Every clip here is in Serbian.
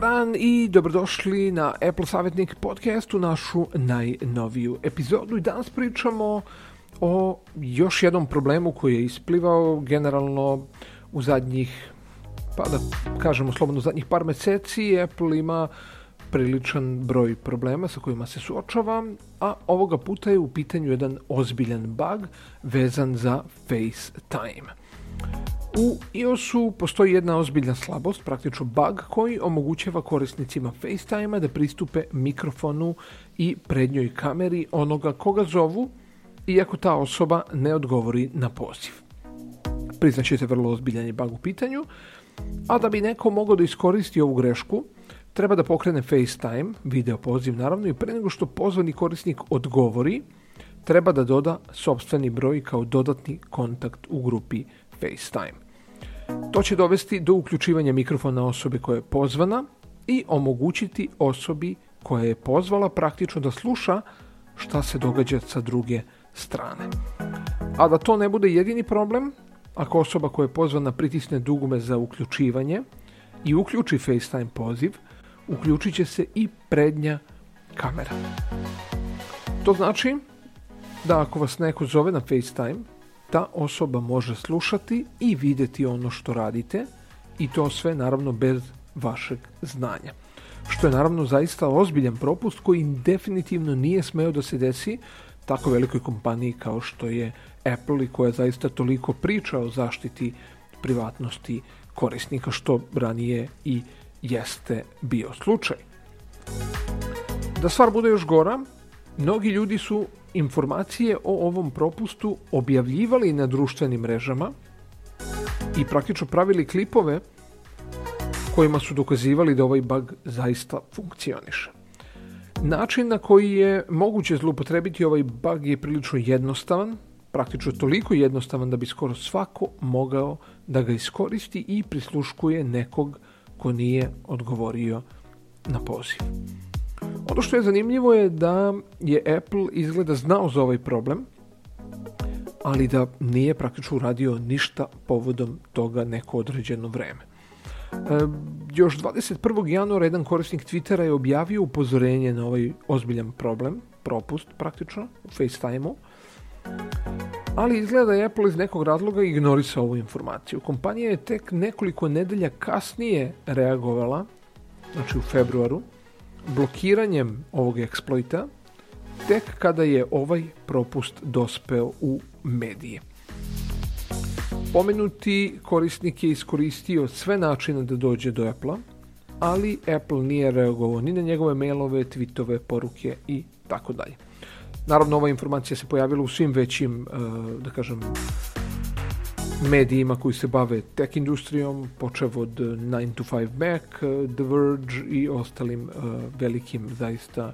Fran i dobrodošli na Apple Savjetnik podcastu, našu najnoviju epizodu. I danas pričamo o još jednom problemu koji je isplivao generalno u zadnjih, pa da kažemo slobodno zadnjih par meseci. Apple ima priličan broj problema sa kojima se suočava, a ovoga puta je u pitanju jedan ozbiljan bug vezan za FaceTime. U iOS-u postoji jedna ozbiljna slabost, praktično bug, koji omogućava korisnicima FaceTime-a da pristupe mikrofonu i prednjoj kameri onoga koga zovu, iako ta osoba ne odgovori na poziv. Priznaćete vrlo ozbiljan je bug u pitanju, a da bi neko mogao da iskoristi ovu grešku, treba da pokrene FaceTime, video poziv naravno, i pre nego što pozvani korisnik odgovori, treba da doda sobstveni broj kao dodatni kontakt u grupi FaceTime. To će dovesti do uključivanja mikrofona osobe koja je pozvana i omogućiti osobi koja je pozvala praktično da sluša šta se događa sa druge strane. A da to ne bude jedini problem, ako osoba koja je pozvana pritisne dugme za uključivanje i uključi FaceTime poziv, uključit će se i prednja kamera. To znači da ako vas neko zove na FaceTime, ta osoba može slušati i videti ono što radite i to sve naravno bez vašeg znanja. Što je naravno zaista ozbiljan propust koji definitivno nije smeo da se desi tako velikoj kompaniji kao što je Apple i koja zaista toliko priča o zaštiti privatnosti korisnika što ranije i jeste bio slučaj. Da stvar bude još gora, mnogi ljudi su informacije o ovom propustu objavljivali na društvenim mrežama i praktično pravili klipove kojima su dokazivali da ovaj bug zaista funkcioniše. Način na koji je moguće zloupotrebiti ovaj bug je prilično jednostavan, praktično toliko jednostavan da bi skoro svako mogao da ga iskoristi i prisluškuje nekog ko nije odgovorio na poziv. Ono što je zanimljivo je da je Apple izgleda znao za ovaj problem, ali da nije praktično uradio ništa povodom toga neko određeno vreme. E, još 21. januara jedan korisnik Twittera je objavio upozorenje na ovaj ozbiljan problem, propust praktično, u FaceTime-u, ali izgleda da je Apple iz nekog razloga ignorisao ovu informaciju. Kompanija je tek nekoliko nedelja kasnije reagovala, znači u februaru, blokiranjem ovog eksploita tek kada je ovaj propust dospeo u medije. Pomenuti korisnik je iskoristio sve načine da dođe do Apple-a, ali Apple nije reagovao ni na njegove mailove, tweetove, poruke i tako dalje. Naravno, ova informacija se pojavila u svim većim, eh, da kažem, medijima koji se bave tech industrijom, počev od 9 to 5 Mac, The Verge i ostalim uh, velikim zaista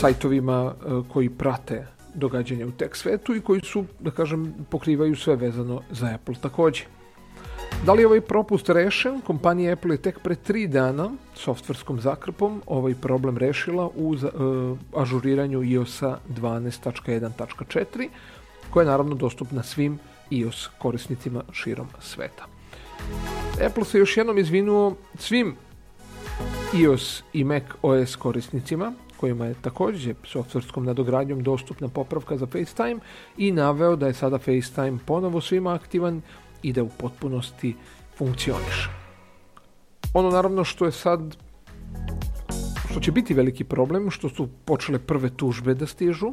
sajtovima uh, koji prate događanja u tech svetu i koji su, da kažem, pokrivaju sve vezano za Apple takođe. Da li je ovaj propust rešen? Kompanija Apple je tek pre tri dana softverskom zakrpom ovaj problem rešila u uh, ažuriranju iOS-a 12.1.4 koja je naravno dostupna svim iOS korisnicima širom sveta. Apple se još jednom izvinuo svim iOS i Mac OS korisnicima kojima je takođe softverskom nadogradnjom dostupna popravka za FaceTime i naveo da je sada FaceTime ponovo svima aktivan i da u potpunosti funkcioniš. Ono naravno što je sad što će biti veliki problem, što su počele prve tužbe da stižu.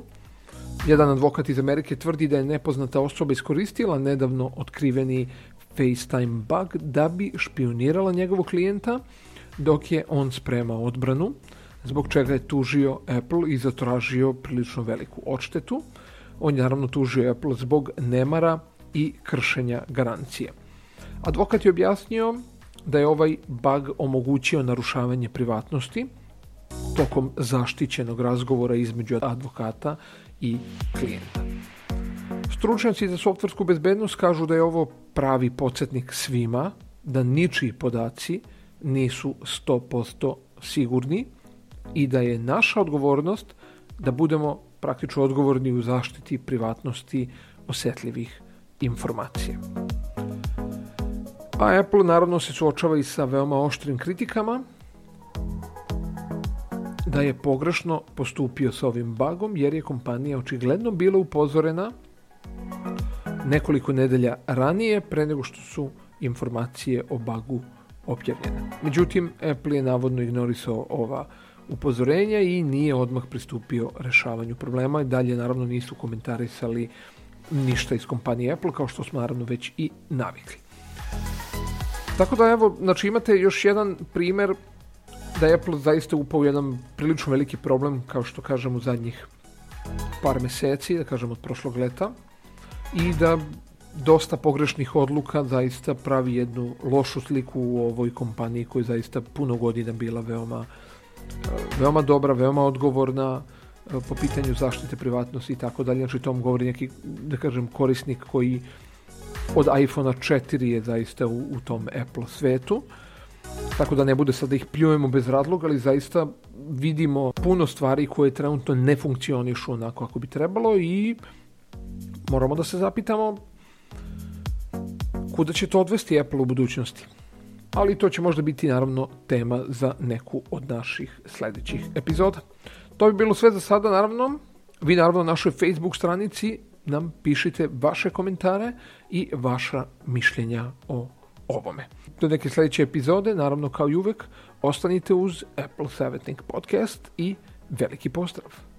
Jedan advokat iz Amerike tvrdi da je nepoznata osoba iskoristila nedavno otkriveni FaceTime bug da bi špionirala njegovog klijenta dok je on sprema odbranu, zbog čega je tužio Apple i zatražio prilično veliku odštetu. On je naravno tužio Apple zbog nemara i kršenja garancije. Advokat je objasnio da je ovaj bug omogućio narušavanje privatnosti tokom zaštićenog razgovora između advokata i klijenta. Stručnjaci za softversku bezbednost kažu da je ovo pravi podsjetnik svima da ničiji podaci nisu 100% sigurni i da je naša odgovornost da budemo praktično odgovorni u zaštiti privatnosti osetljivih informacije. A pa Apple naravno se suočava i sa veoma oštrim kritikama da je pogrešno postupio sa ovim bagom jer je kompanija očigledno bila upozorena nekoliko nedelja ranije pre nego što su informacije o bagu objavljene. Međutim, Apple je navodno ignorisao ova upozorenja i nije odmah pristupio rešavanju problema i dalje naravno nisu komentarisali ništa iz kompanije Apple, kao što smo naravno već i navikli. Tako da evo, znači imate još jedan primer da je Apple zaista upao u jedan prilično veliki problem, kao što kažem u zadnjih par meseci, da kažem od prošlog leta, i da dosta pogrešnih odluka zaista pravi jednu lošu sliku u ovoj kompaniji koja je zaista puno godina bila veoma, veoma dobra, veoma odgovorna, po pitanju zaštite privatnosti i tako dalje. Znači, tom govori neki, da kažem, korisnik koji od iPhone 4 je zaista u, u tom Apple svetu. Tako da ne bude sad da ih pljujemo bez razloga, ali zaista vidimo puno stvari koje trenutno ne funkcionišu onako kako bi trebalo i moramo da se zapitamo kuda će to odvesti Apple u budućnosti. Ali to će možda biti naravno tema za neku od naših sledećih epizoda. To bi bilo sve za sada, naravno. Vi naravno na našoj Facebook stranici nam pišite vaše komentare i vaša mišljenja o ovome. Do neke sljedeće epizode, naravno kao i uvek, ostanite uz Apple Savjetnik podcast i veliki pozdrav!